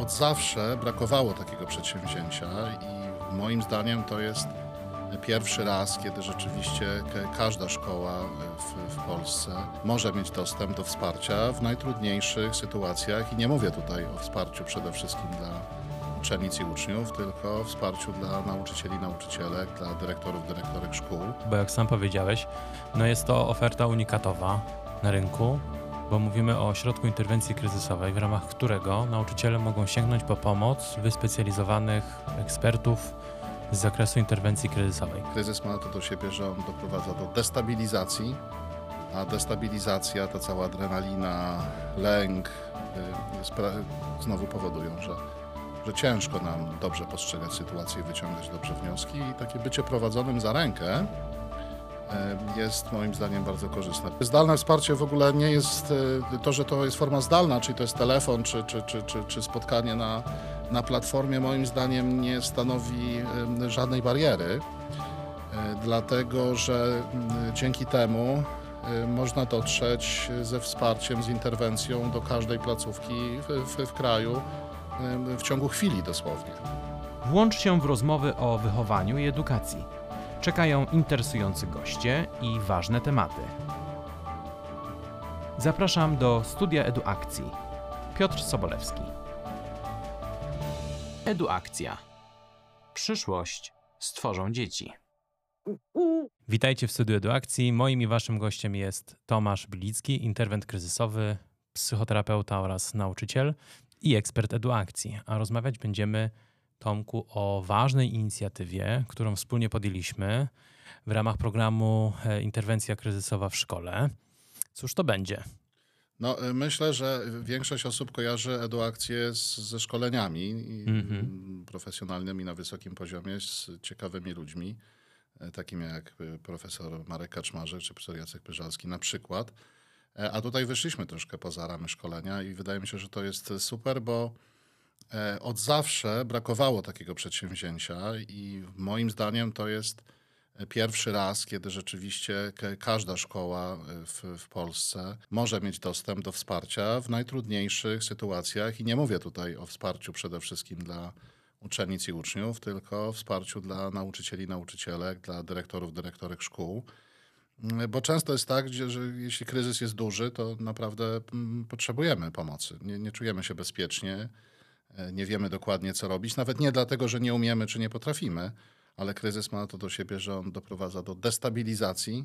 od zawsze brakowało takiego przedsięwzięcia i moim zdaniem to jest pierwszy raz, kiedy rzeczywiście ka- każda szkoła w, w Polsce może mieć dostęp do wsparcia w najtrudniejszych sytuacjach i nie mówię tutaj o wsparciu przede wszystkim dla uczennic i uczniów, tylko o wsparciu dla nauczycieli, nauczycielek, dla dyrektorów, dyrektorek szkół. bo jak sam powiedziałeś, no jest to oferta unikatowa na rynku, bo mówimy o środku interwencji kryzysowej, w ramach którego nauczyciele mogą sięgnąć po pomoc wyspecjalizowanych ekspertów z zakresu interwencji kryzysowej. Kryzys ma to do siebie, że on doprowadza do destabilizacji, a destabilizacja, ta cała adrenalina, lęk y, znowu powodują, że, że ciężko nam dobrze postrzegać sytuację wyciągać dobrze wnioski i takie bycie prowadzonym za rękę jest moim zdaniem bardzo korzystne. Zdalne wsparcie w ogóle nie jest y, to, że to jest forma zdalna, czyli to jest telefon czy, czy, czy, czy, czy spotkanie na, na platformie, moim zdaniem nie stanowi żadnej bariery. E, dlatego że mm, dzięki temu e, można dotrzeć ze wsparciem, z interwencją do każdej placówki w, w, w kraju e, w ciągu chwili dosłownie. Włącz się w rozmowy o wychowaniu i edukacji. Czekają interesujący goście i ważne tematy. Zapraszam do studia Eduakcji. Piotr Sobolewski. Eduakcja. Przyszłość stworzą dzieci. Witajcie w studiu Eduakcji. Moim i waszym gościem jest Tomasz Bilicki, interwent kryzysowy, psychoterapeuta oraz nauczyciel i ekspert Eduakcji. A rozmawiać będziemy, Tomku, o ważnej inicjatywie, którą wspólnie podjęliśmy w ramach programu e, Interwencja kryzysowa w szkole. Cóż to będzie? No, e, myślę, że większość osób kojarzy eduakcję z, ze szkoleniami i, Mhm. m, profesjonalnymi na wysokim poziomie z ciekawymi ludźmi, e, takimi jak profesor Marek Kaczmarzyk czy profesor Jacek Pyżalski na przykład. A tutaj wyszliśmy troszkę poza ramy szkolenia i wydaje mi się, że to jest super, bo od zawsze brakowało takiego przedsięwzięcia i moim zdaniem to jest pierwszy raz, kiedy rzeczywiście ka- każda szkoła e, w, w Polsce może mieć dostęp do wsparcia w najtrudniejszych sytuacjach i nie mówię tutaj o wsparciu przede wszystkim dla uczennic i uczniów, tylko o wsparciu dla nauczycieli, nauczycielek, dla dyrektorów, dyrektorek szkół. Bo często jest tak, gdzie, że jeśli kryzys jest duży, to naprawdę mm, potrzebujemy pomocy. Nie, nie czujemy się bezpiecznie, e, nie wiemy dokładnie, co robić. Nawet nie dlatego, że nie umiemy czy nie potrafimy, ale kryzys ma to do siebie, że on doprowadza do destabilizacji,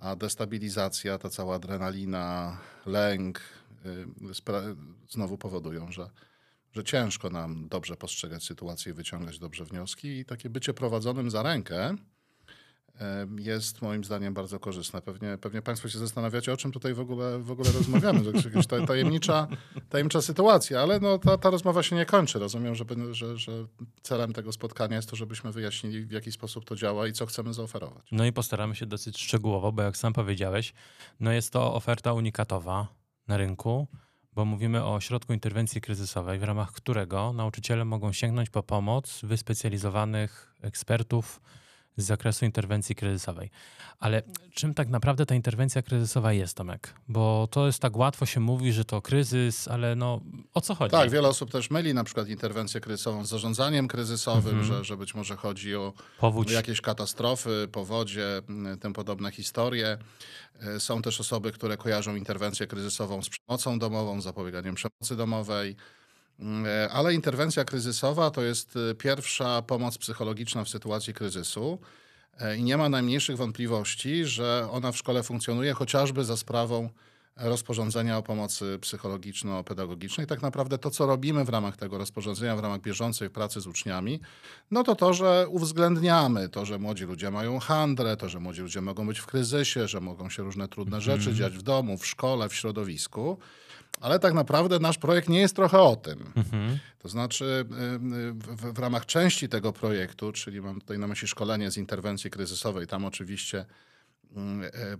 a destabilizacja, ta cała adrenalina, lęk y, znowu powodują, że, że ciężko nam dobrze postrzegać sytuację wyciągać dobrze wnioski i takie bycie prowadzonym za rękę jest moim zdaniem bardzo korzystne. Pewnie, pewnie Państwo się zastanawiacie, o czym tutaj w ogóle, w ogóle rozmawiamy. To jest jakaś ta- tajemnicza, tajemnicza sytuacja, ale no, ta, ta rozmowa się nie kończy. Rozumiem, że, że, że celem tego spotkania jest to, żebyśmy wyjaśnili, w jaki sposób to działa i co chcemy zaoferować. No i postaramy się dosyć szczegółowo, bo jak sam powiedziałeś, no jest to oferta unikatowa na rynku, bo mówimy o środku interwencji kryzysowej, w ramach którego nauczyciele mogą sięgnąć po pomoc wyspecjalizowanych ekspertów z zakresu interwencji kryzysowej. Ale czym tak naprawdę ta interwencja kryzysowa jest, Tomek? Bo to jest tak łatwo się mówi, że to kryzys, ale no o co chodzi? Tak, wiele osób też myli na przykład interwencję kryzysową z zarządzaniem kryzysowym, Mhm. że, że być może chodzi o Powódź. jakieś katastrofy, powodzie, tym podobne historie. E, Są też osoby, które kojarzą interwencję kryzysową z przemocą domową, zapobieganiem przemocy domowej. Mm, e, Ale interwencja kryzysowa to jest e, pierwsza pomoc psychologiczna w sytuacji kryzysu. E, I nie ma najmniejszych wątpliwości, że ona w szkole funkcjonuje chociażby za sprawą rozporządzenia o pomocy psychologiczno-pedagogicznej. Tak naprawdę to, co robimy w ramach tego rozporządzenia, w ramach bieżącej pracy z uczniami, no to to, że uwzględniamy to, że młodzi ludzie mają handrę, to, że młodzi ludzie mogą być w kryzysie, że mogą się różne trudne rzeczy dziać w domu, w szkole, w środowisku. Ale tak naprawdę nasz projekt nie jest trochę o tym. Mhm. To znaczy, y, y, w, w ramach części tego projektu, czyli mam tutaj na myśli szkolenie z interwencji kryzysowej, tam oczywiście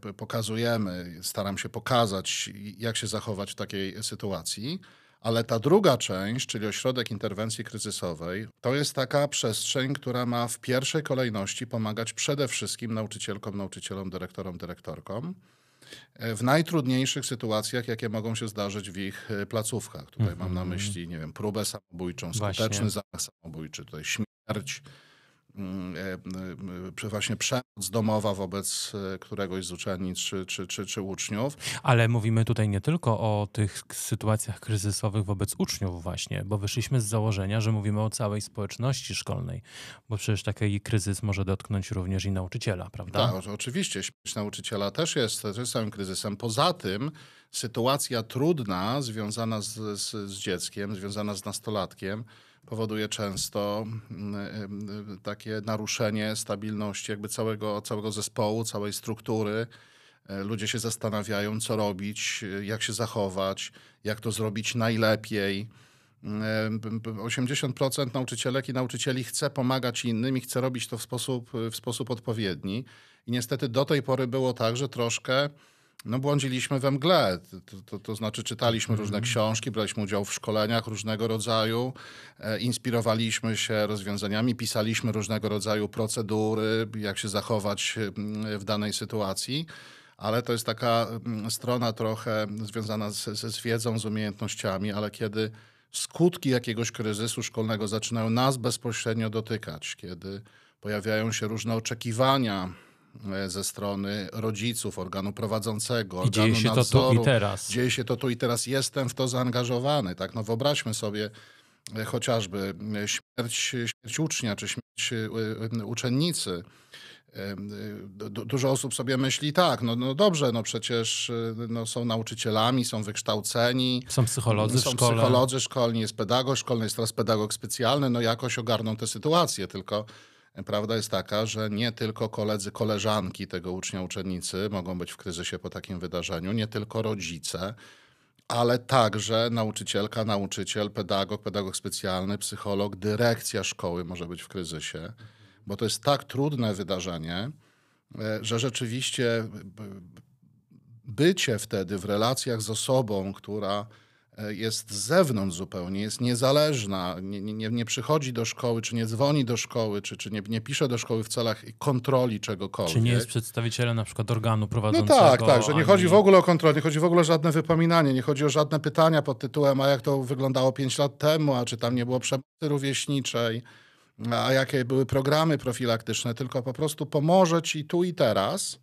p- pokazujemy, staram się pokazać, jak się zachować w takiej sytuacji. Ale ta druga część, czyli ośrodek interwencji kryzysowej, to jest taka przestrzeń, która ma w pierwszej kolejności pomagać przede wszystkim nauczycielkom, nauczycielom, dyrektorom, dyrektorkom. W najtrudniejszych sytuacjach, jakie mogą się zdarzyć w ich e, placówkach. Tutaj mam na Mhm. myśli, nie wiem, próbę samobójczą, Właśnie. skuteczny zamach samobójczy, tutaj śmierć, mm, właśnie przemoc domowa wobec e, któregoś z uczennic czy, czy, czy, czy uczniów. Ale mówimy tutaj nie tylko o tych sytuacjach kryzysowych wobec uczniów właśnie, bo wyszliśmy z założenia, że mówimy o całej społeczności szkolnej, bo przecież taki kryzys może dotknąć również i nauczyciela, prawda? Tak, oczywiście śmierć nauczyciela też jest, też jest całym kryzysem. Poza tym sytuacja trudna związana z, z, z dzieckiem, związana z nastolatkiem powoduje często mm, em, takie naruszenie stabilności jakby całego, całego zespołu, całej struktury. E, Ludzie się zastanawiają, co robić, e, jak się zachować, jak to zrobić najlepiej. E, b- b- 80% nauczycielek i nauczycieli chce pomagać innym i chce robić to w sposób, w sposób odpowiedni. I niestety do tej pory było tak, że troszkę no, błądziliśmy we mgle. To, to, to znaczy czytaliśmy różne książki, braliśmy udział w szkoleniach różnego rodzaju, e, inspirowaliśmy się rozwiązaniami, pisaliśmy różnego rodzaju procedury, jak się zachować mm, w danej sytuacji. Ale to jest taka mm, strona trochę związana z, z, wiedzą, z umiejętnościami, ale kiedy skutki jakiegoś kryzysu szkolnego zaczynają nas bezpośrednio dotykać, kiedy pojawiają się różne oczekiwania ze strony rodziców, organu prowadzącego, I dzieje organu się to nadzoru. tu i teraz. Dzieje się to tu i teraz. Jestem w to zaangażowany. Tak? No wyobraźmy sobie e, chociażby e, śmierć, śmierć ucznia czy śmierć e, e, uczennicy. E, du- du- Dużo osób sobie myśli tak, no, no dobrze, no przecież e, no, są nauczycielami, są wykształceni, Są psycholodzy są w szkole. psycholodzy szkolni, jest pedagog szkolny, jest teraz pedagog specjalny, no jakoś ogarną tę sytuację, tylko prawda jest taka, że nie tylko koledzy, koleżanki tego ucznia, uczennicy mogą być w kryzysie po takim wydarzeniu, nie tylko rodzice, ale także nauczycielka, nauczyciel, pedagog, pedagog specjalny, psycholog, dyrekcja szkoły może być w kryzysie, bo to jest tak trudne wydarzenie, e, że rzeczywiście b- bycie wtedy w relacjach z osobą, która e, jest z zewnątrz zupełnie, jest niezależna, nie, nie, nie przychodzi do szkoły, czy nie dzwoni do szkoły, czy, czy nie, nie pisze do szkoły w celach kontroli czegokolwiek. Czy nie jest przedstawicielem na przykład organu No prowadzącego? tak, tak, że nie ani- chodzi w ogóle o kontrolę, nie chodzi w ogóle o żadne wypominanie, nie chodzi o żadne pytania pod tytułem, a jak to wyglądało 5 lat temu, a czy tam nie było przemocy rówieśniczej, a jakie były programy profilaktyczne, tylko po prostu pomoże ci tu i teraz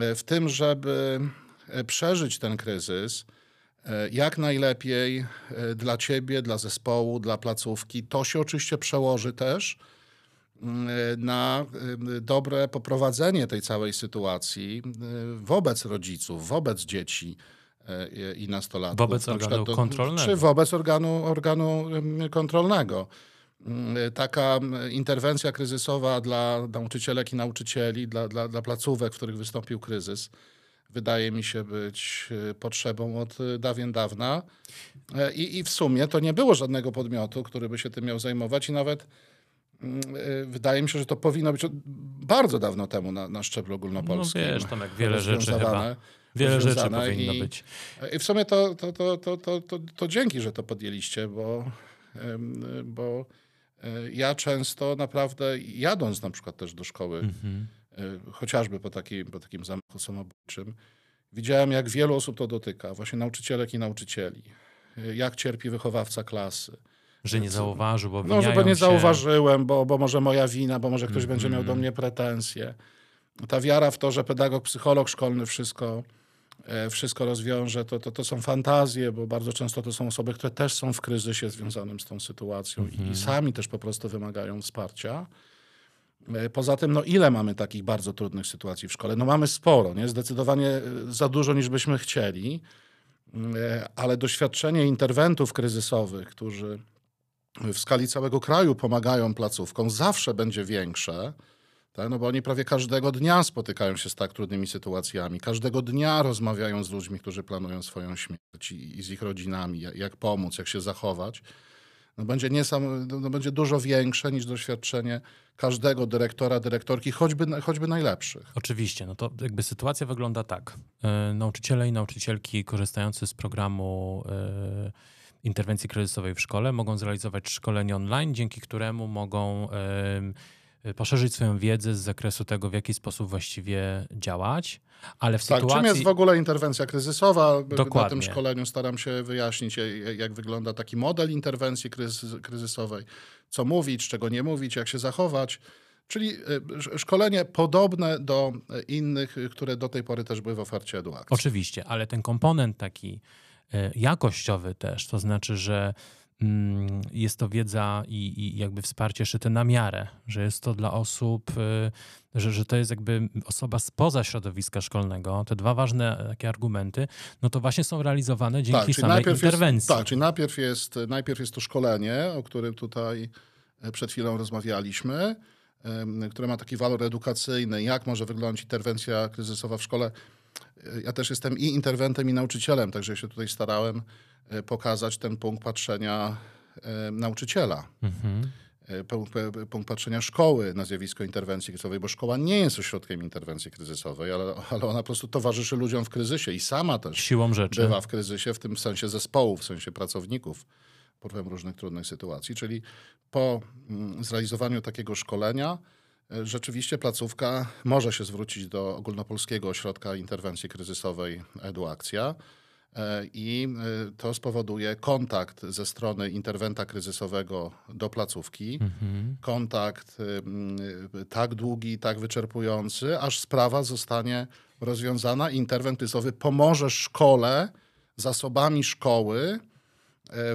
e, w tym, żeby e, przeżyć ten kryzys e, jak najlepiej e, dla ciebie, dla zespołu, dla placówki. To się oczywiście przełoży też mm, na y, dobre poprowadzenie tej całej sytuacji wobec rodziców, wobec dzieci i nastolatków. Wobec Na organu kontrolnego. Czy wobec organu, organu kontrolnego. Y, Taka interwencja kryzysowa dla nauczycielek i nauczycieli, dla, dla, dla placówek, w których wystąpił kryzys, wydaje mi się być y, potrzebą od y, dawien dawna. E, I, I w sumie to nie było żadnego podmiotu, który by się tym miał zajmować i nawet mm, wydaje mi się, że to powinno być bardzo dawno temu na, na szczeblu No ogólnopolskim. wiesz, tam jak wiele rzeczy chyba. Wiele rzeczy powinno i- być. I w sumie to, to, to, to, to, to, to dzięki, że to podjęliście, bo, bo e, ja często naprawdę jadąc na przykład też do szkoły, Mhm. e, chociażby po takim, po takim zamachu samobójczym, widziałem jak wielu osób to dotyka, właśnie nauczycielek i nauczycieli. E, Jak cierpi wychowawca klasy. Że nie zauważył, bo No, że bo nie się. zauważyłem, bo, bo może moja wina, bo może ktoś będzie miał do Mhm. mnie pretensje. Ta wiara w to, że pedagog, psycholog szkolny wszystko, e, wszystko rozwiąże, to, to, to są fantazje, bo bardzo często to są osoby, które też są w kryzysie związanym z tą sytuacją i, Mhm. i sami też po prostu wymagają wsparcia. E, Poza tym, no ile mamy takich bardzo trudnych sytuacji w szkole? No mamy sporo, nie? Zdecydowanie e, za dużo niż byśmy chcieli, E, ale doświadczenie interwentów kryzysowych, którzy w skali całego kraju pomagają placówkom, zawsze będzie większe, tak? no bo oni prawie każdego dnia spotykają się z tak trudnymi sytuacjami, każdego dnia rozmawiają z ludźmi, którzy planują swoją śmierć i, i z ich rodzinami, jak pomóc, jak się zachować. No będzie, niesam, no będzie dużo większe niż doświadczenie każdego dyrektora, dyrektorki, choćby, choćby najlepszych. Oczywiście, no to jakby sytuacja wygląda tak. E, Nauczyciele i nauczycielki korzystający z programu e, interwencji kryzysowej w szkole mogą zrealizować szkolenie online, dzięki któremu mogą e, poszerzyć swoją wiedzę z zakresu tego, w jaki sposób właściwie działać, ale w Tak, sytuacji... czym jest w ogóle interwencja kryzysowa? Na Dokładnie. tym szkoleniu staram się wyjaśnić, jak- wygląda taki model interwencji kryzys- kryzysowej, co mówić, czego nie mówić, jak się zachować. Czyli sz- szkolenie podobne do e, innych, które do tej pory też były w ofercie edukacji. Oczywiście, ale ten komponent taki jakościowy też, to znaczy, że jest to wiedza i, i jakby wsparcie szyte na miarę, że jest to dla osób, e, że, że to jest jakby osoba spoza środowiska szkolnego, te dwa ważne e, takie argumenty, no to właśnie są realizowane dzięki czyli samej interwencji. Jest, tak, czyli najpierw jest, najpierw jest to szkolenie, o którym tutaj e, przed chwilą rozmawialiśmy, które ma taki walor edukacyjny, jak może wyglądać interwencja kryzysowa w szkole. E, Ja też jestem i interwentem, i nauczycielem, także się tutaj starałem pokazać ten punkt patrzenia e, nauczyciela. Mhm. e, Punkt, patrzenia szkoły na zjawisko interwencji kryzysowej, bo szkoła nie jest ośrodkiem interwencji kryzysowej, ale, ale ona po prostu towarzyszy ludziom w kryzysie i sama też Siłą rzeczy. bywa w kryzysie, w tym sensie zespołu, w sensie pracowników, porwem różnych trudnych sytuacji. Czyli po mm, zrealizowaniu takiego szkolenia e, rzeczywiście placówka może się zwrócić do Ogólnopolskiego Ośrodka Interwencji Kryzysowej EduAkcja e, i e, to spowoduje kontakt ze strony interwenta kryzysowego do placówki. Mhm. Kontakt y, tak długi, tak wyczerpujący, aż sprawa zostanie rozwiązana. Interwent kryzysowy pomoże szkole, zasobami szkoły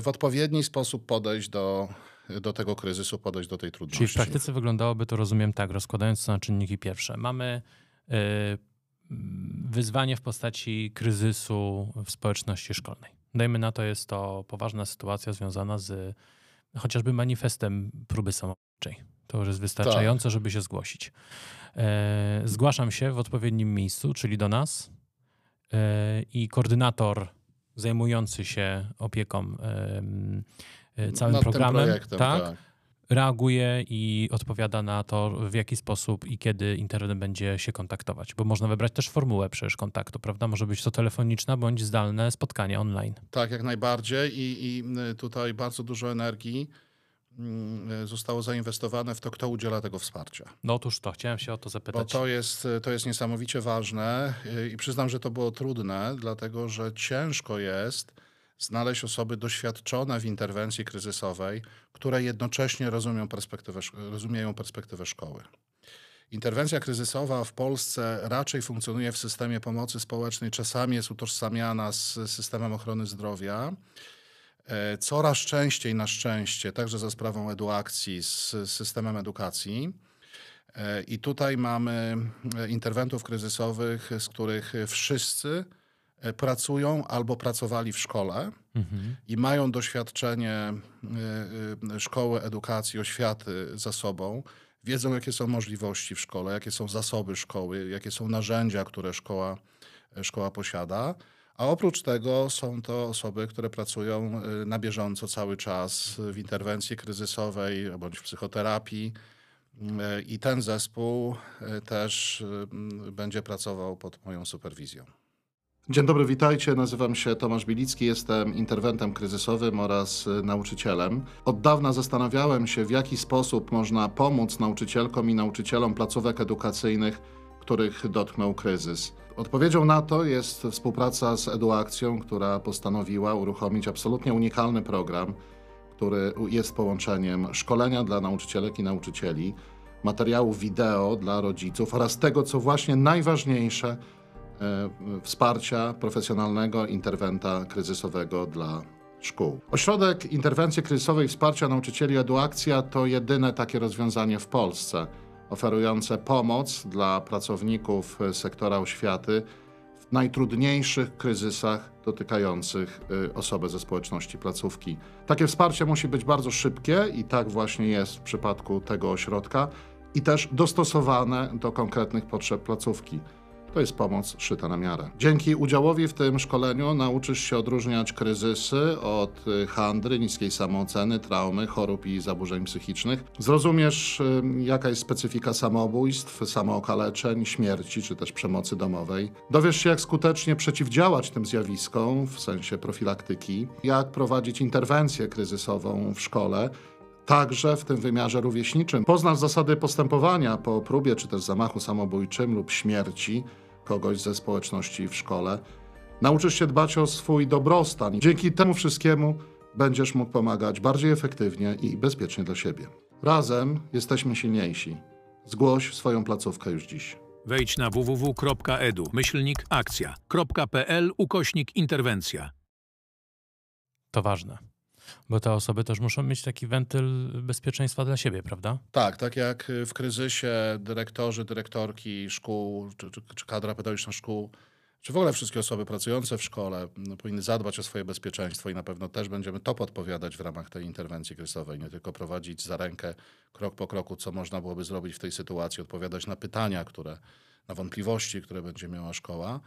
w odpowiedni sposób podejść do, do tego kryzysu, podejść do tej trudności. Czyli w praktyce wyglądałoby to, rozumiem tak, rozkładając to na czynniki pierwsze. Mamy y, wyzwanie w postaci kryzysu w społeczności szkolnej. Dajmy na to, jest to poważna sytuacja związana z chociażby manifestem próby samobójczej. To już jest wystarczające, żeby się zgłosić. E, zgłaszam się w odpowiednim miejscu, czyli do nas e, i koordynator zajmujący się opieką e, całym Nad programem, tak, tak. Reaguje i odpowiada na to, w jaki sposób i kiedy internet będzie się kontaktować. Bo można wybrać też formułę przecież kontaktu, prawda? Może być to telefoniczna bądź zdalne spotkanie online. Tak, jak najbardziej i, i y, tutaj bardzo dużo energii mm, y, zostało zainwestowane w to, kto udziela tego wsparcia. No otóż to, chciałem się o to Bo zapytać. to jest, to jest niesamowicie ważne y, i przyznam, że to było trudne, dlatego że ciężko jest znaleźć osoby doświadczone w interwencji kryzysowej, które jednocześnie rozumią perspektywę, rozumieją perspektywę szkoły. Interwencja kryzysowa w Polsce raczej funkcjonuje w systemie pomocy społecznej, czasami jest utożsamiana z systemem ochrony zdrowia. E, Coraz częściej, na szczęście, także za sprawą eduakcji, z systemem edukacji. E, I tutaj mamy e, interwentów kryzysowych, z których wszyscy pracują albo pracowali w szkole Mhm. i mają doświadczenie e, e, szkoły, edukacji, oświaty za sobą. Wiedzą, jakie są możliwości w szkole, jakie są zasoby szkoły, jakie są narzędzia, które szkoła, e, szkoła posiada. A oprócz tego są to osoby, które pracują e, na bieżąco cały czas w interwencji kryzysowej bądź w psychoterapii. E, I ten zespół e, też e, będzie pracował pod moją superwizją. Dzień dobry, witajcie. Nazywam się Tomasz Bilicki, jestem interwentem kryzysowym oraz y, nauczycielem. Od dawna zastanawiałem się, w jaki sposób można pomóc nauczycielkom i nauczycielom placówek edukacyjnych, których dotknął kryzys. Odpowiedzią na to jest współpraca z Eduakcją, która postanowiła uruchomić absolutnie unikalny program, który jest połączeniem szkolenia dla nauczycielek i nauczycieli, materiałów wideo dla rodziców oraz tego, co właśnie najważniejsze, wsparcia profesjonalnego interwenta kryzysowego dla szkół. Ośrodek Interwencji Kryzysowej i Wsparcia Nauczycieli Eduakcja to jedyne takie rozwiązanie w Polsce, oferujące pomoc dla pracowników e, sektora oświaty w najtrudniejszych kryzysach dotykających y, osoby ze społeczności placówki. Takie wsparcie musi być bardzo szybkie i tak właśnie jest w przypadku tego ośrodka i też dostosowane do konkretnych potrzeb placówki. To jest pomoc szyta na miarę. Dzięki udziałowi w tym szkoleniu nauczysz się odróżniać kryzysy od y, handry, niskiej samooceny, traumy, chorób i zaburzeń psychicznych. Zrozumiesz, y, jaka jest specyfika samobójstw, samookaleczeń, śmierci czy też przemocy domowej. Dowiesz się, jak skutecznie przeciwdziałać tym zjawiskom w sensie profilaktyki, jak prowadzić interwencję kryzysową w szkole także w tym wymiarze rówieśniczym. Poznasz zasady postępowania po próbie czy też zamachu samobójczym lub śmierci kogoś ze społeczności w szkole. Nauczysz się dbać o swój dobrostan. Dzięki temu wszystkiemu będziesz mógł pomagać bardziej efektywnie i bezpiecznie dla siebie. Razem jesteśmy silniejsi. Zgłoś swoją placówkę już dziś. Wejdź na www.edu, myślnik akcja.pl ukośnik interwencja. To ważne. Bo te osoby też muszą mieć taki wentyl bezpieczeństwa dla siebie, prawda? Tak, tak jak w kryzysie dyrektorzy, dyrektorki szkół, czy, czy, czy kadra pedagogiczna szkół, czy w ogóle wszystkie osoby pracujące w szkole no, powinny zadbać o swoje bezpieczeństwo i na pewno też będziemy to podpowiadać w ramach tej interwencji kryzysowej, nie tylko prowadzić za rękę krok po kroku, co można byłoby zrobić w tej sytuacji, odpowiadać na pytania, które, na wątpliwości, które będzie miała szkoła.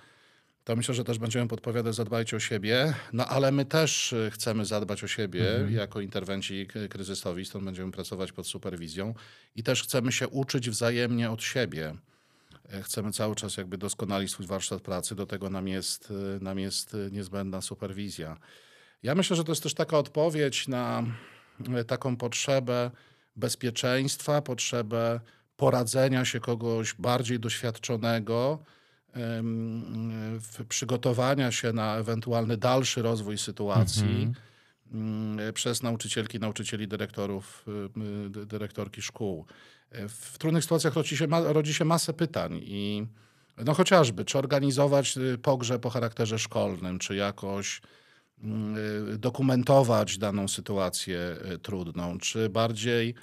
To myślę, że też będziemy podpowiadać, zadbajcie o siebie, no ale my też y, chcemy zadbać o siebie Mhm. jako interwencji k- kryzysowi, stąd będziemy pracować pod superwizją i też chcemy się uczyć wzajemnie od siebie. E, Chcemy cały czas jakby doskonalić swój warsztat pracy, do tego nam jest, y, nam jest y, niezbędna superwizja. Ja myślę, że to jest też taka odpowiedź na taką potrzebę bezpieczeństwa, potrzebę poradzenia się kogoś bardziej doświadczonego, przygotowania się na ewentualny dalszy rozwój sytuacji mm, przez nauczycielki, nauczycieli, dyrektorów, y, y, dy- dyrektorki szkół. W trudnych sytuacjach rodzi się, rodzi się masę pytań i no chociażby, czy organizować y, pogrzeb o charakterze szkolnym, czy jakoś mm, dokumentować daną sytuację trudną, czy bardziej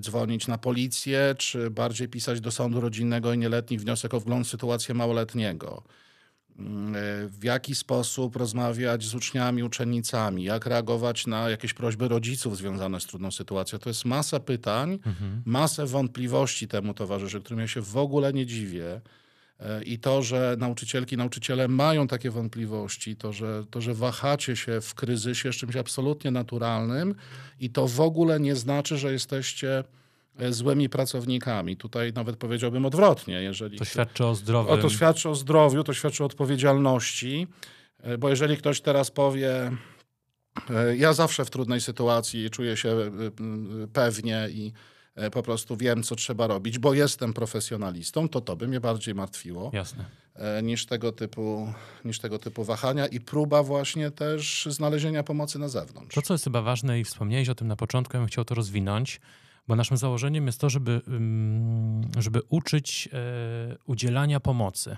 dzwonić na policję, czy bardziej pisać do sądu rodzinnego i nieletni wniosek o wgląd w sytuację małoletniego. Mm, y, W jaki sposób rozmawiać z uczniami, uczennicami, jak reagować na jakieś prośby rodziców związane z trudną sytuacją. To jest masa pytań, masę wątpliwości temu towarzyszy, którym ja się w ogóle nie dziwię. E, I to, że nauczycielki, nauczyciele mają takie wątpliwości, to że, to, że wahacie się w kryzysie, jest czymś absolutnie naturalnym i to w ogóle nie znaczy, że jesteście e, złymi pracownikami. Tutaj nawet powiedziałbym odwrotnie. Jeżeli To świadczy o zdrowym... o, to świadczy o zdrowiu, to świadczy o odpowiedzialności, e, bo jeżeli ktoś teraz powie, ja zawsze w trudnej sytuacji czuję się pewnie i po prostu wiem, co trzeba robić, bo jestem profesjonalistą, to to by mnie bardziej martwiło Jasne. e, niż tego typu, niż tego typu wahania i próba właśnie też znalezienia pomocy na zewnątrz. To, co jest chyba ważne i wspomniałeś o tym na początku, ja bym chciał to rozwinąć, bo naszym założeniem jest to, żeby, ym, żeby uczyć e, udzielania pomocy.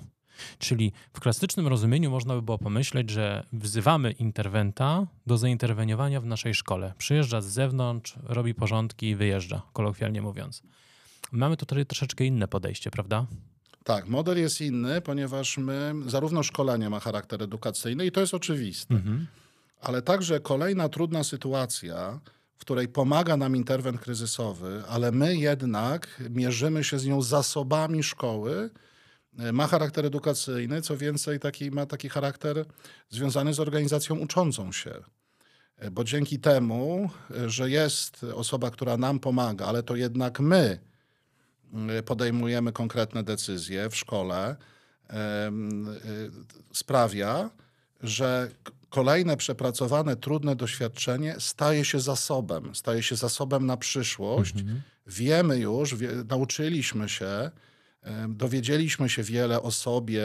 Czyli w klasycznym rozumieniu można by było pomyśleć, że wzywamy interwenta do zainterweniowania w naszej szkole. Przyjeżdża z zewnątrz, robi porządki i wyjeżdża, kolokwialnie mówiąc. Mamy tutaj troszeczkę inne podejście, prawda? Tak, model jest inny, ponieważ my, zarówno szkolenie ma charakter edukacyjny i to jest oczywiste, Mhm. ale także kolejna trudna sytuacja, w której pomaga nam interwent kryzysowy, ale my jednak mierzymy się z nią zasobami szkoły, ma charakter edukacyjny, co więcej taki, ma taki charakter związany z organizacją uczącą się. E, Bo dzięki temu, e, że jest osoba, która nam pomaga, ale to jednak my y, podejmujemy konkretne decyzje w szkole, sprawia, że kolejne przepracowane, trudne doświadczenie staje się zasobem, staje się zasobem na przyszłość. Wiemy już, wie, nauczyliśmy się, dowiedzieliśmy się wiele o sobie,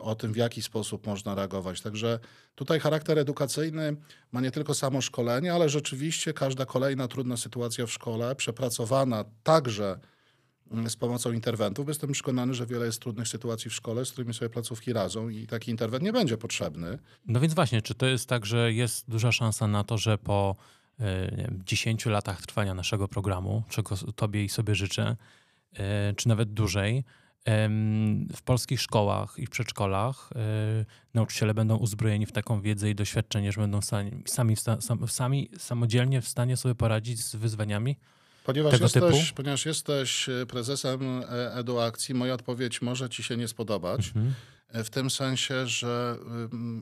o tym, w jaki sposób można reagować. Także tutaj charakter edukacyjny ma nie tylko samo szkolenie, ale rzeczywiście każda kolejna trudna sytuacja w szkole, przepracowana także mm, z pomocą interwentów. Jestem przekonany, że wiele jest trudnych sytuacji w szkole, z którymi sobie placówki radzą i taki interwent nie będzie potrzebny. No więc właśnie, czy to jest tak, że jest duża szansa na to, że po e, nie wiem, 10 latach trwania naszego programu, czego Tobie i sobie życzę, e, czy nawet dłużej, w polskich szkołach i przedszkolach e, nauczyciele będą uzbrojeni w taką wiedzę i doświadczenie, że będą sami, sami, samodzielnie w stanie sobie poradzić z wyzwaniami? Ponieważ Tego jesteś, typu? ponieważ jesteś e, prezesem e, EduAkcji, moja odpowiedź może ci się nie spodobać. Mhm. e, W tym sensie, że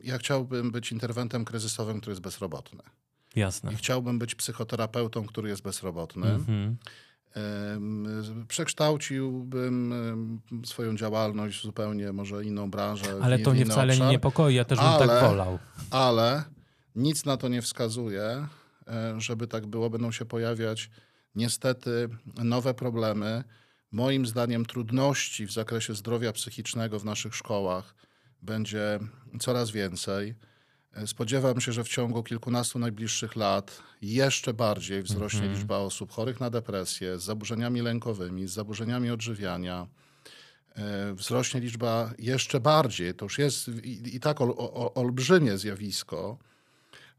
ja chciałbym być interwentem kryzysowym, który jest bezrobotny. Jasne. I chciałbym być psychoterapeutą, który jest bezrobotny. Mhm. Przekształciłbym swoją działalność w zupełnie może inną branżę. Ale nie- to nie inny wcale nie obszar. niepokoi, ja też bym Ale- tak wolał. Ale nic na to nie wskazuje, e, żeby tak było, będą się pojawiać niestety nowe problemy. Moim zdaniem trudności w zakresie zdrowia psychicznego w naszych szkołach będzie coraz więcej. E, Spodziewam się, że w ciągu kilkunastu najbliższych lat jeszcze bardziej wzrośnie liczba osób chorych na depresję, z zaburzeniami lękowymi, z zaburzeniami odżywiania. E, Wzrośnie liczba jeszcze bardziej, to już jest i, i tak ol, o, olbrzymie zjawisko,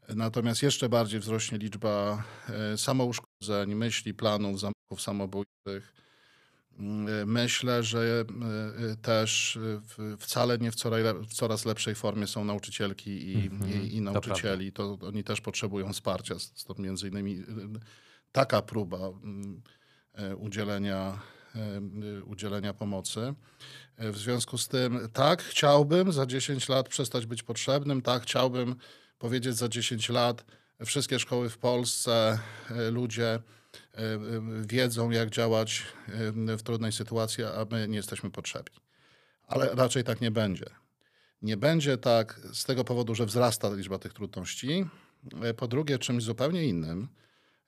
natomiast jeszcze bardziej wzrośnie liczba e, samouszkodzeń, myśli, planów, zamachów samobójczych. Mm, Myślę, że e, e, też wcale nie w coraz, lepszej formie są nauczycielki i, i, i nauczycieli. To, oni też potrzebują wsparcia. Stąd między innymi taka próba mm, udzielenia, udzielenia pomocy. W związku z tym, tak, chciałbym za 10 lat przestać być potrzebnym, tak, chciałbym powiedzieć za 10 lat, wszystkie szkoły w Polsce, ludzie wiedzą, jak działać w trudnej sytuacji, a my nie jesteśmy potrzebni. Ale raczej tak nie będzie. Nie będzie tak z tego powodu, że wzrasta liczba tych trudności. E, Po drugie, czymś zupełnie innym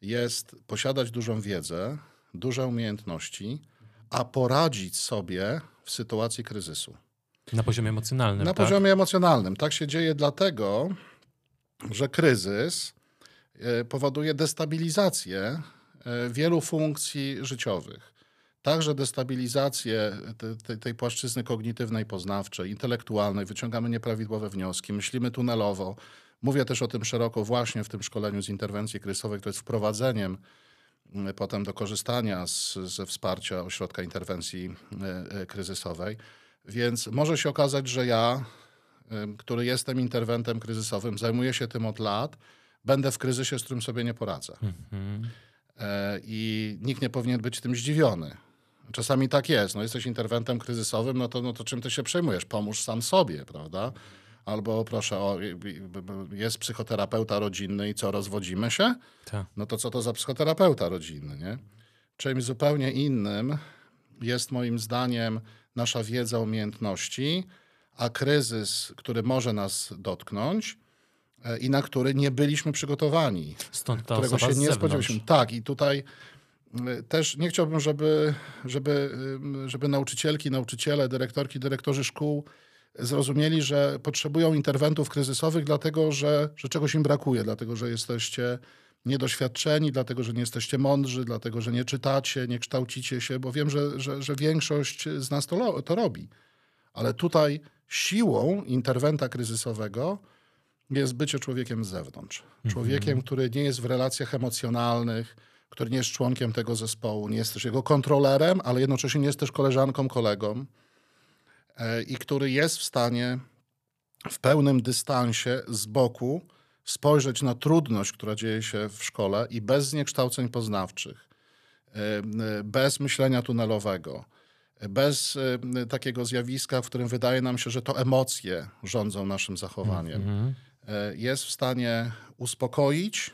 jest posiadać dużą wiedzę, duże umiejętności, a poradzić sobie w sytuacji kryzysu. Na poziomie emocjonalnym, Na tak? poziomie emocjonalnym. Tak się dzieje dlatego, że kryzys e, powoduje destabilizację wielu funkcji życiowych. Także destabilizację te- te- tej płaszczyzny kognitywnej, poznawczej, intelektualnej, wyciągamy nieprawidłowe wnioski, myślimy tunelowo. Mówię też o tym szeroko właśnie w tym szkoleniu z interwencji kryzysowej, które jest wprowadzeniem m, potem do korzystania z, ze wsparcia ośrodka interwencji e, e, kryzysowej. Więc może się okazać, że ja, który jestem interwentem kryzysowym, zajmuję się tym od lat, będę w kryzysie, z którym sobie nie poradzę. Mhm. E, I nikt nie powinien być tym zdziwiony. Czasami tak jest. No, jesteś interwentem kryzysowym, no to, no to czym ty się przejmujesz? Pomóż sam sobie, prawda? Albo proszę, o, jest psychoterapeuta rodzinny i co, rozwodzimy się? Tak. no to co to za psychoterapeuta rodzinny, nie? Czymś zupełnie innym jest moim zdaniem nasza wiedza, umiejętności, a kryzys, który może nas dotknąć e, i na który nie byliśmy przygotowani, Stąd ta którego się nie spodziewaliśmy. Tak, i tutaj y, też nie chciałbym, żeby, żeby, żeby nauczycielki, nauczyciele, dyrektorki, dyrektorzy szkół zrozumieli, że potrzebują interwentów kryzysowych, dlatego że, że czegoś im brakuje, dlatego że jesteście niedoświadczeni, dlatego że nie jesteście mądrzy, dlatego że nie czytacie, nie kształcicie się, bo wiem, że, że, że większość z nas to, to robi. Ale tutaj siłą interwenta kryzysowego jest bycie człowiekiem z zewnątrz. Człowiekiem, który nie jest w relacjach emocjonalnych, który nie jest członkiem tego zespołu, nie jest też jego kontrolerem, ale jednocześnie nie jest też koleżanką, kolegą e, i który jest w stanie w pełnym dystansie z boku spojrzeć na trudność, która dzieje się w szkole i bez zniekształceń poznawczych, e, e, bez myślenia tunelowego, bez e, takiego zjawiska, w którym wydaje nam się, że to emocje rządzą naszym zachowaniem Mhm. e, jest w stanie uspokoić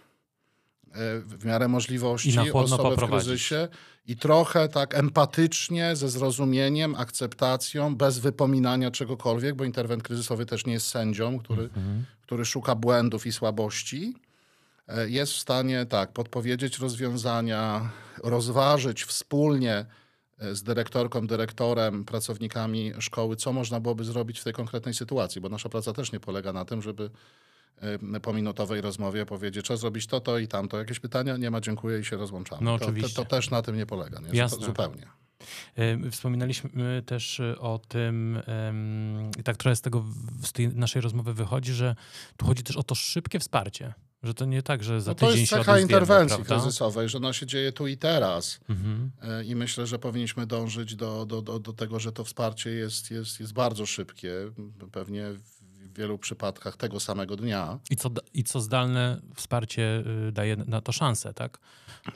e, w miarę możliwości osobę w kryzysie i trochę tak empatycznie, ze zrozumieniem, akceptacją, bez wypominania czegokolwiek, bo interwent kryzysowy też nie jest sędzią, który, Mhm. który szuka błędów i słabości. E, Jest w stanie tak podpowiedzieć rozwiązania, rozważyć wspólnie e, z dyrektorką, dyrektorem, pracownikami szkoły, co można byłoby zrobić w tej konkretnej sytuacji, bo nasza praca też nie polega na tym, żeby e, po minutowej rozmowie powiedzieć, trzeba zrobić to, to i tamto. Jakieś pytania? Nie ma, dziękuję i się rozłączamy. No to, oczywiście. To, to też na tym nie polega, nie? Jasne. Zupełnie. Ym, Wspominaliśmy też y, o tym, ym, i tak trochę z tego, z tej naszej rozmowy wychodzi, że tu chodzi też o to szybkie wsparcie. Że to nie tak, że za No to jest cecha interwencji kryzysowej, że ona się dzieje tu i teraz. Mhm. I myślę, że powinniśmy dążyć do, do, do, do tego, że to wsparcie jest, jest, jest bardzo szybkie. Pewnie w wielu przypadkach tego samego dnia. I, co, I co zdalne wsparcie y, daje na to szansę, tak?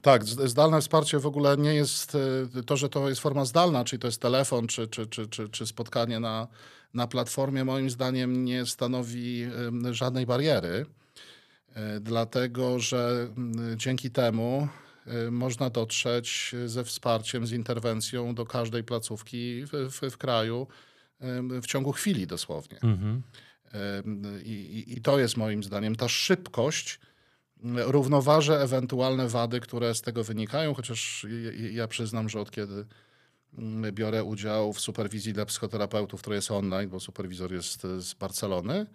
Tak, zdalne wsparcie w ogóle nie jest e, to, że to jest forma zdalna, czyli to jest telefon, czy, czy, czy, czy, czy spotkanie na, na platformie, moim zdaniem nie stanowi em, żadnej bariery, dlatego że dzięki temu można dotrzeć ze wsparciem, z interwencją do każdej placówki w, w, w kraju w ciągu chwili dosłownie. Mhm. I, i, to jest moim zdaniem ta szybkość równoważę ewentualne wady, które z tego wynikają, chociaż ja przyznam, że od kiedy mm, biorę udział w superwizji dla psychoterapeutów, która jest online, bo superwizor jest z Barcelony,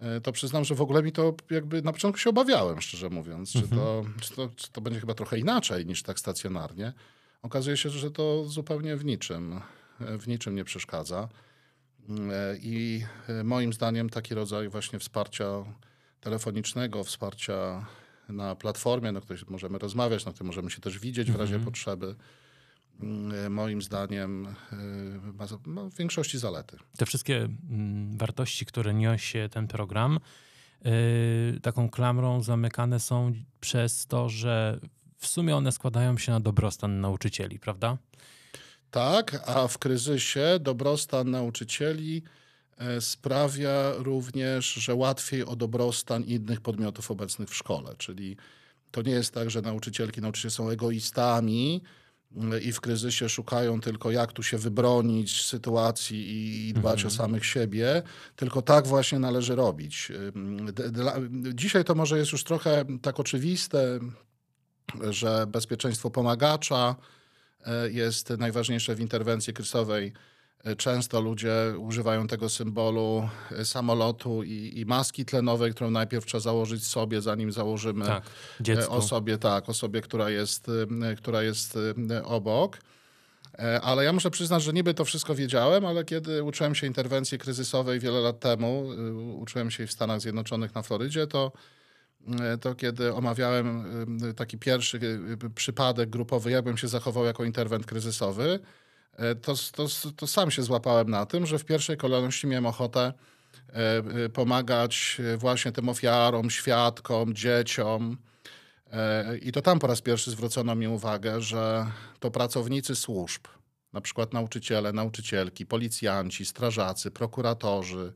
e, to przyznam, że w ogóle mi to jakby na początku się obawiałem, szczerze mówiąc, czy, to, czy, to, czy to będzie chyba trochę inaczej niż tak stacjonarnie. Okazuje się, że to zupełnie w niczym, w niczym nie przeszkadza. E, I moim zdaniem taki rodzaj właśnie wsparcia telefonicznego, wsparcia na platformie, na której możemy rozmawiać, na której możemy się też widzieć w razie Mhm. potrzeby, mm, moim zdaniem ma, ma w większości zalety. Te wszystkie mm, wartości, które niesie ten program, yy, taką klamrą zamykane są przez to, że w sumie one składają się na dobrostan nauczycieli, prawda? Tak, a w kryzysie dobrostan nauczycieli e, sprawia również, że łatwiej o dobrostan innych podmiotów obecnych w szkole. Czyli to nie jest tak, że nauczycielki, nauczyciele są egoistami mm, i w kryzysie szukają tylko jak tu się wybronić z sytuacji i- dbać o samych siebie, tylko tak właśnie należy robić. Dla- Dzisiaj to może jest już trochę tak oczywiste, że bezpieczeństwo pomagacza jest najważniejsze w interwencji kryzysowej. E, Często ludzie używają tego symbolu e, samolotu i, i maski tlenowej, którą najpierw trzeba założyć sobie, zanim założymy Tak, e, dziecku. osobie, tak, osobie, która jest, e, która jest e, obok. E, Ale ja muszę przyznać, że niby to wszystko wiedziałem, ale kiedy uczyłem się interwencji kryzysowej wiele lat temu, uczyłem się w Stanach Zjednoczonych na Florydzie, to, to kiedy omawiałem y, taki pierwszy y, przypadek grupowy, jakbym się zachował jako interwent kryzysowy, e, to, to, to sam się złapałem na tym, że w pierwszej kolejności miałem ochotę e, pomagać właśnie tym ofiarom, świadkom, dzieciom. E, I to tam po raz pierwszy zwrócono mi uwagę, że to pracownicy służb, na przykład nauczyciele, nauczycielki, policjanci, strażacy, prokuratorzy,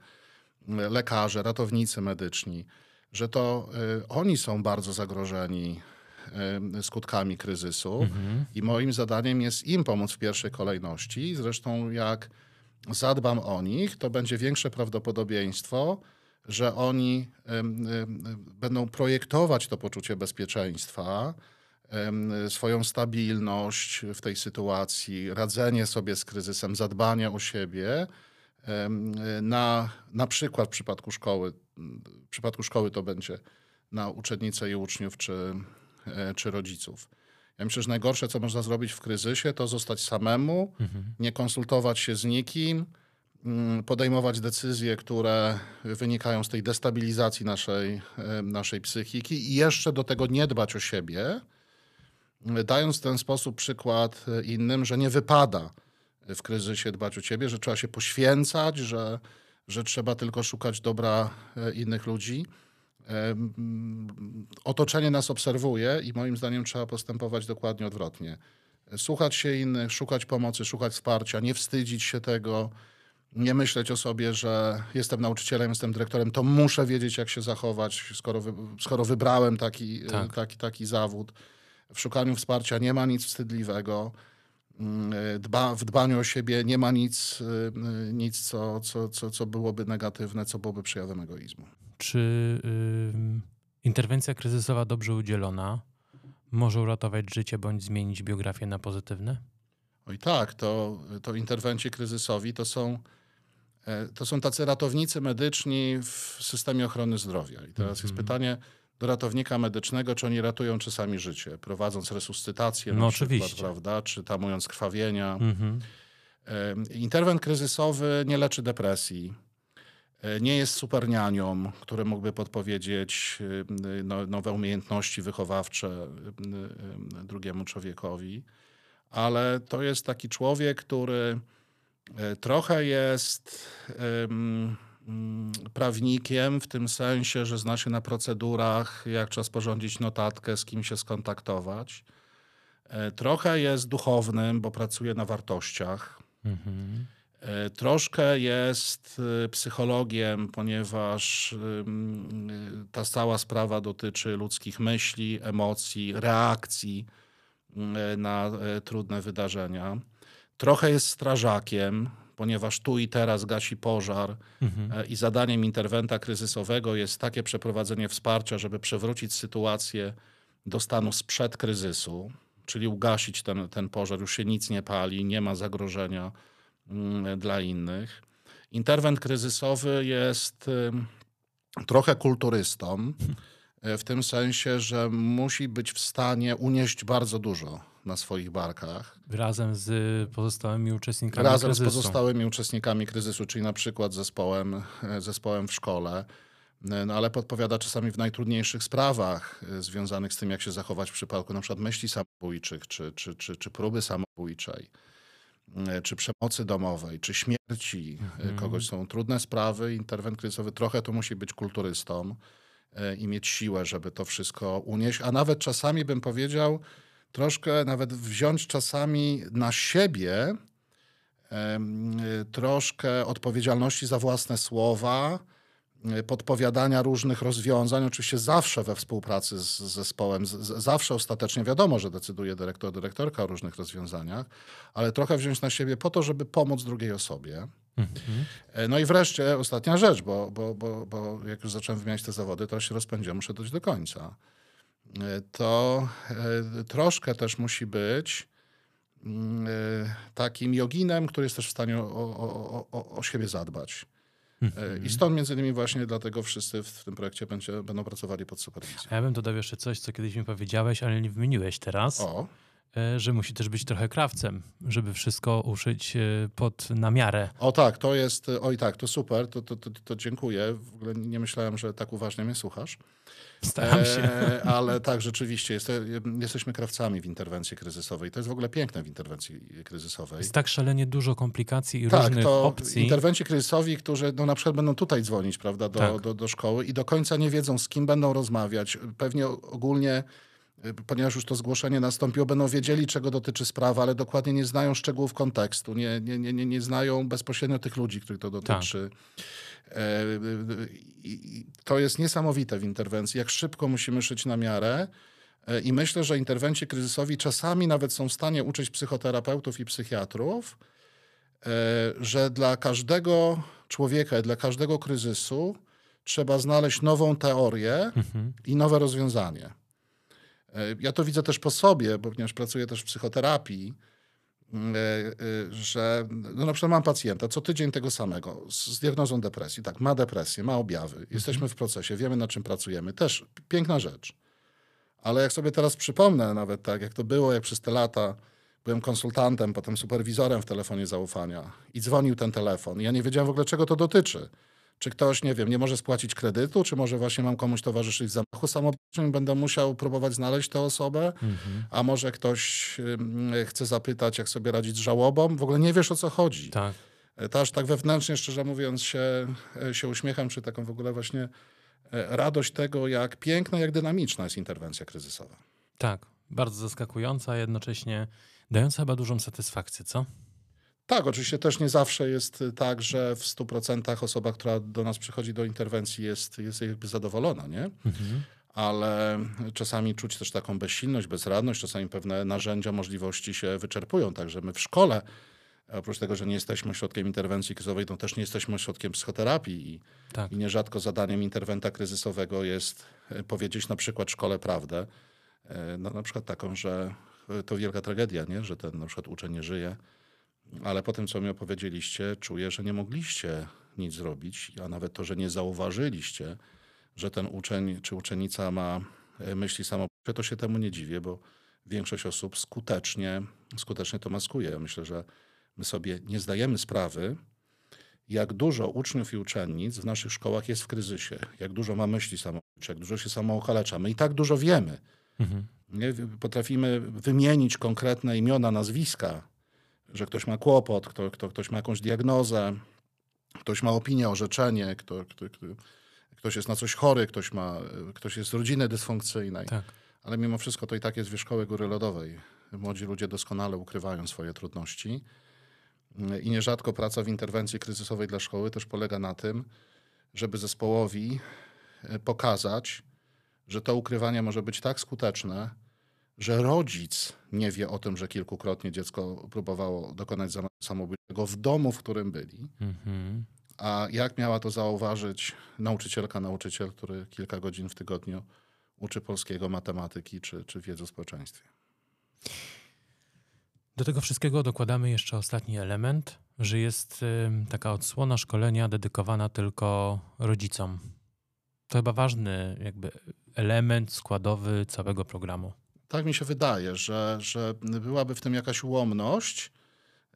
lekarze, ratownicy medyczni, że to y, oni są bardzo zagrożeni y, skutkami kryzysu Mhm. i moim zadaniem jest im pomóc w pierwszej kolejności. Zresztą jak zadbam o nich, to będzie większe prawdopodobieństwo, że oni będą projektować to poczucie bezpieczeństwa, swoją stabilność w tej sytuacji, radzenie sobie z kryzysem, zadbanie o siebie. Na, na przykład w przypadku szkoły, w przypadku szkoły to będzie na uczennice i uczniów czy, e, czy rodziców. Ja myślę, że najgorsze, co można zrobić w kryzysie, to zostać samemu, nie konsultować się z nikim, mm, podejmować decyzje, które wynikają z tej destabilizacji naszej, naszej psychiki i jeszcze do tego nie dbać o siebie, dając w ten sposób przykład e, innym, że nie wypada w kryzysie dbać o ciebie, że trzeba się poświęcać, że, że trzeba tylko szukać dobra e, innych ludzi. Otoczenie nas obserwuje i moim zdaniem trzeba postępować dokładnie odwrotnie. Słuchać się innych, szukać pomocy, szukać wsparcia, nie wstydzić się tego, nie myśleć o sobie, że jestem nauczycielem, jestem dyrektorem, to muszę wiedzieć, jak się zachować, skoro, wy, skoro wybrałem taki, Tak. taki, taki zawód. W szukaniu wsparcia nie ma nic wstydliwego. Mm, Dba, w dbaniu o siebie nie ma nic, y, nic co, co, co, co byłoby negatywne, co byłoby przejawem egoizmu. Czy ym, interwencja kryzysowa dobrze udzielona może uratować życie bądź zmienić biografię na pozytywne? Oj tak, to, to interwencje kryzysowi to są, e, to są tacy ratownicy medyczni w systemie ochrony zdrowia. I teraz jest pytanie do ratownika medycznego, czy oni ratują czasami życie, prowadząc resuscytację na No przykład, oczywiście. prawda, czy tamując krwawienia. Mhm. Interwent kryzysowy nie leczy depresji. E, Nie jest supernianią, który mógłby podpowiedzieć no, nowe umiejętności wychowawcze drugiemu człowiekowi, ale to jest taki człowiek, który e, trochę jest prawnikiem w tym sensie, że zna się na procedurach, jak trzeba sporządzić notatkę, z kim się skontaktować. E, Trochę jest duchownym, bo pracuje na wartościach. Mhm. E, Troszkę jest e, psychologiem, ponieważ e, ta cała sprawa dotyczy ludzkich myśli, emocji, reakcji e, na trudne wydarzenia. Trochę jest strażakiem, ponieważ tu i teraz gasi pożar Mhm. e, i zadaniem interwenta kryzysowego jest takie przeprowadzenie wsparcia, żeby przewrócić sytuację do stanu sprzed kryzysu, czyli ugasić ten, ten pożar, już się nic nie pali, nie ma zagrożenia mm, dla innych. Interwent kryzysowy jest trochę kulturystą, e, w tym sensie, że musi być w stanie unieść bardzo dużo na swoich barkach. Razem z pozostałymi uczestnikami Razem kryzysu. z pozostałymi uczestnikami kryzysu, czyli na przykład zespołem, e, zespołem w szkole. E, No ale podpowiada czasami w najtrudniejszych sprawach e, związanych z tym, jak się zachować w przypadku na przykład myśli samobójczych, czy, czy, czy, czy próby samobójczej, czy przemocy domowej, czy śmierci Mhm. kogoś. Są trudne sprawy. Interwent kryzysowy trochę tu musi być kulturystą i mieć siłę, żeby to wszystko unieść, a nawet czasami bym powiedział, troszkę nawet wziąć czasami na siebie troszkę odpowiedzialności za własne słowa, y, podpowiadania różnych rozwiązań, oczywiście zawsze we współpracy z zespołem, z, zawsze ostatecznie wiadomo, że decyduje dyrektor, dyrektorka o różnych rozwiązaniach, ale trochę wziąć na siebie po to, żeby pomóc drugiej osobie. Mhm. E, No i wreszcie ostatnia rzecz, bo, bo, bo, bo jak już zacząłem wymieniać te zawody, to się rozpędziłem, muszę dojść do końca. To e, troszkę też musi być mm, e, takim joginem, który jest też w stanie o, o, o, o siebie zadbać. E, I stąd między innymi właśnie dlatego wszyscy w tym projekcie będzie, będą pracowali pod superwizją. Ja bym dodał jeszcze coś, co kiedyś mi powiedziałeś, ale nie wymieniłeś teraz, O, że musi też być trochę krawcem, żeby wszystko uszyć e, pod na miarę. o tak, to jest, oj tak, to super, to, to, to, to dziękuję. W ogóle nie myślałem, że tak uważnie mnie słuchasz. Staram się. E, ale tak, rzeczywiście, jest, jesteśmy krawcami w interwencji kryzysowej. To jest w ogóle piękne w interwencji kryzysowej. Jest tak szalenie dużo komplikacji i Tak, różnych to opcji. interwenci kryzysowi, którzy no, na przykład będą tutaj dzwonić prawda, do, Tak. do, do szkoły i do końca nie wiedzą, z kim będą rozmawiać. Pewnie ogólnie, ponieważ już to zgłoszenie nastąpiło, będą wiedzieli, czego dotyczy sprawa, ale dokładnie nie znają szczegółów kontekstu, nie, nie, nie, nie, nie znają bezpośrednio tych ludzi, których to dotyczy. E, y, i- i To jest niesamowite w interwencji, jak szybko musimy szyć na miarę. E, I myślę, że interwenci kryzysowi czasami nawet są w stanie uczyć psychoterapeutów i psychiatrów, e, że dla każdego człowieka, dla każdego kryzysu trzeba znaleźć nową teorię Mhm. i nowe rozwiązanie. E, Ja to widzę też po sobie, bo ponieważ pracuję też w psychoterapii, e, e, że no na przykład mam pacjenta co tydzień tego samego z, diagnozą depresji. Tak, ma depresję, ma objawy. Jesteśmy w procesie, wiemy nad czym pracujemy. Też piękna rzecz. Ale jak sobie teraz przypomnę nawet tak, jak to było, jak przez te lata byłem konsultantem, potem superwizorem w telefonie zaufania i dzwonił ten telefon. Ja nie wiedziałem w ogóle, czego to dotyczy. Czy ktoś, nie wiem, nie może spłacić kredytu, czy może właśnie mam komuś towarzyszyć w zamachu samobójczym będę musiał próbować znaleźć tę osobę, Mhm. a może ktoś chce zapytać, jak sobie radzić z żałobą. W ogóle nie wiesz, o co chodzi. Tak. E, To aż tak wewnętrznie, szczerze mówiąc, się, e, się uśmiecham, czy taką w ogóle właśnie e, radość tego, jak piękna, jak dynamiczna jest interwencja kryzysowa. Tak. Bardzo zaskakująca, a jednocześnie dająca chyba dużą satysfakcję, co? Tak, oczywiście też nie zawsze jest y, tak, że w 100% osoba, która do nas przychodzi do interwencji jest, jest jakby zadowolona, nie? Mhm. Ale czasami czuć też taką bezsilność, bezradność, czasami pewne narzędzia, możliwości się wyczerpują. Także my w szkole, oprócz tego, że nie jesteśmy ośrodkiem interwencji kryzysowej, to też nie jesteśmy ośrodkiem psychoterapii i, Tak. i nierzadko zadaniem interwenta kryzysowego jest e, powiedzieć na przykład szkole prawdę. E, No, na przykład taką, że to wielka tragedia, nie? że ten na przykład uczeń nie żyje, ale po tym, co mi opowiedzieliście, czuję, że nie mogliście nic zrobić, a nawet to, że nie zauważyliście, że ten uczeń czy uczennica ma e, myśli samobójcze, to się temu nie dziwię, bo większość osób skutecznie, skutecznie to maskuje. Ja myślę, że my sobie nie zdajemy sprawy, jak dużo uczniów i uczennic w naszych szkołach jest w kryzysie, jak dużo ma myśli samobójcze, jak dużo się samookalecza. My i tak dużo wiemy. Mhm. Nie? Potrafimy wymienić konkretne imiona, nazwiska, że ktoś ma kłopot, kto, kto, ktoś ma jakąś diagnozę, ktoś ma opinię, orzeczenie, kto, kto, kto, ktoś jest na coś chory, ktoś, ma, ktoś jest z rodziny dysfunkcyjnej. Tak. Ale mimo wszystko to i tak jest wierzchołek góry lodowej. Młodzi ludzie doskonale ukrywają swoje trudności. I nierzadko praca w interwencji kryzysowej dla szkoły też polega na tym, żeby zespołowi e, pokazać, że to ukrywanie może być tak skuteczne, że rodzic nie wie o tym, że kilkukrotnie dziecko próbowało dokonać samobójczego w domu, w którym byli. Mhm. A jak miała to zauważyć nauczycielka, nauczyciel, który kilka godzin w tygodniu uczy polskiego, matematyki czy, czy wiedzy o społeczeństwie? Do tego wszystkiego dokładamy jeszcze ostatni element, że jest taka odsłona szkolenia dedykowana tylko rodzicom. To chyba ważny jakby element składowy całego programu. Tak mi się wydaje, że, że byłaby w tym jakaś ułomność,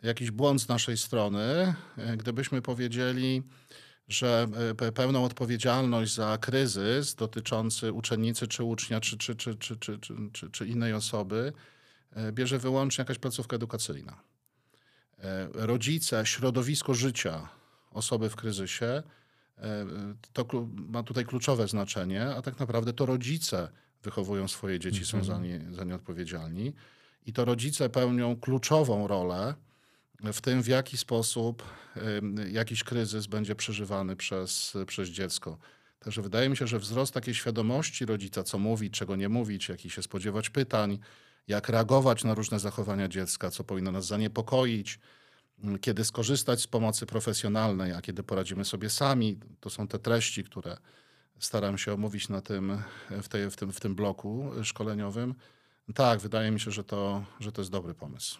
jakiś błąd z naszej strony, e, gdybyśmy powiedzieli, że e, pełną odpowiedzialność za kryzys dotyczący uczennicy czy ucznia, czy, czy, czy, czy, czy, czy, czy innej osoby e, bierze wyłącznie jakaś placówka edukacyjna. Rodzice, środowisko życia osoby w kryzysie to ma tutaj kluczowe znaczenie, a tak naprawdę to rodzice wychowują swoje dzieci, są za mhm. nie, za nie odpowiedzialni. I to rodzice pełnią kluczową rolę w tym, w jaki sposób jakiś kryzys będzie przeżywany przez, przez dziecko. Także wydaje mi się, że wzrost takiej świadomości rodzica, co mówić, czego nie mówić, jakich się spodziewać pytań, jak reagować na różne zachowania dziecka, co powinno nas zaniepokoić, kiedy skorzystać z pomocy profesjonalnej, a kiedy poradzimy sobie sami. To są te treści, które staram się omówić na tym, w, tej, w, tym, w tym bloku szkoleniowym. Tak, wydaje mi się, że to, że to jest dobry pomysł.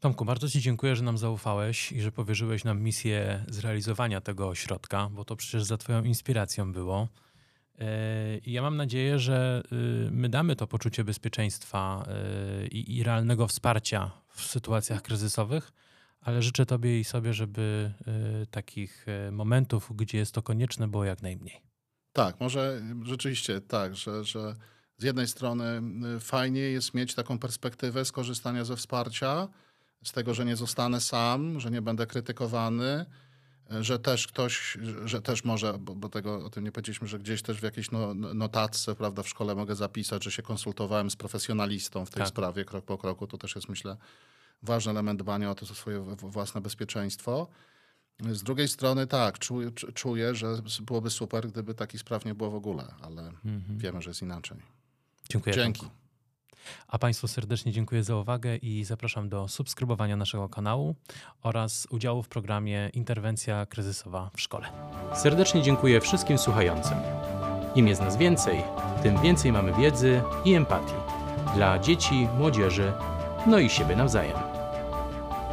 Tomku, bardzo Ci dziękuję, że nam zaufałeś i że powierzyłeś nam misję zrealizowania tego ośrodka, bo to przecież za Twoją inspiracją było. E, I ja mam nadzieję, że y, my damy to poczucie bezpieczeństwa y, i, i realnego wsparcia w sytuacjach kryzysowych, ale życzę Tobie i sobie, żeby y, takich momentów, gdzie jest to konieczne, było jak najmniej. Tak, może rzeczywiście tak, że, że z jednej strony fajnie jest mieć taką perspektywę skorzystania ze wsparcia, z tego, że nie zostanę sam, że nie będę krytykowany, że też ktoś, że też może, bo, bo tego o tym nie powiedzieliśmy, że gdzieś też w jakiejś no, notatce, prawda, w szkole mogę zapisać, że się konsultowałem z profesjonalistą w tej tak. sprawie krok po kroku. To też jest, myślę, ważny element dbania o to swoje własne bezpieczeństwo. Z drugiej strony tak, czuję, czuję, że byłoby super, gdyby takich spraw nie było w ogóle, ale mhm. wiemy, że jest inaczej. Dziękuję. Dzięki. A Państwu serdecznie dziękuję za uwagę i zapraszam do subskrybowania naszego kanału oraz udziału w programie Interwencja kryzysowa w szkole. Serdecznie dziękuję wszystkim słuchającym. Im jest nas więcej, tym więcej mamy wiedzy i empatii dla dzieci, młodzieży, no i siebie nawzajem.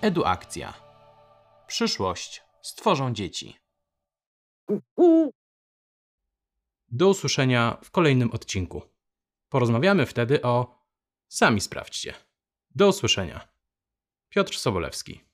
Eduakcja. Przyszłość stworzą dzieci. Do usłyszenia w kolejnym odcinku. Porozmawiamy wtedy o. Sami sprawdźcie. Do usłyszenia. Piotr Sobolewski.